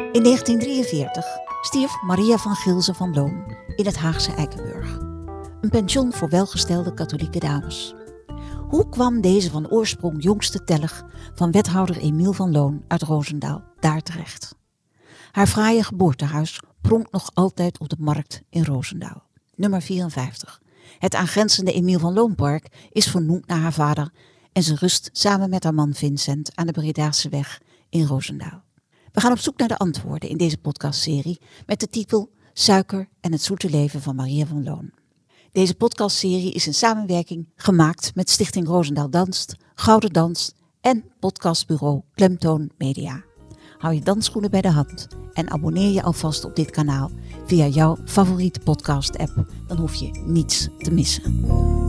In 1943 stierf Maria van Gilze van Loon in het Haagse Eikenburg. Een pension voor welgestelde katholieke dames. Hoe kwam deze van oorsprong jongste tellig van wethouder Emiel van Loon uit Roosendaal daar terecht? Haar fraaie geboortehuis pronkt nog altijd op de markt in Roosendaal. Nummer 54. Het aangrenzende Emiel van Loonpark is vernoemd naar haar vader en ze rust samen met haar man Vincent aan de Bredaanse weg in Roosendaal. We gaan op zoek naar de antwoorden in deze podcastserie met de titel Suiker en het zoete leven van Maria van Loon. Deze podcastserie is in samenwerking gemaakt met Stichting Roosendaal Danst, Gouden Dans en podcastbureau Klemtoon Media. Hou je dansschoenen bij de hand en abonneer je alvast op dit kanaal via jouw favoriete podcast-app. Dan hoef je niets te missen.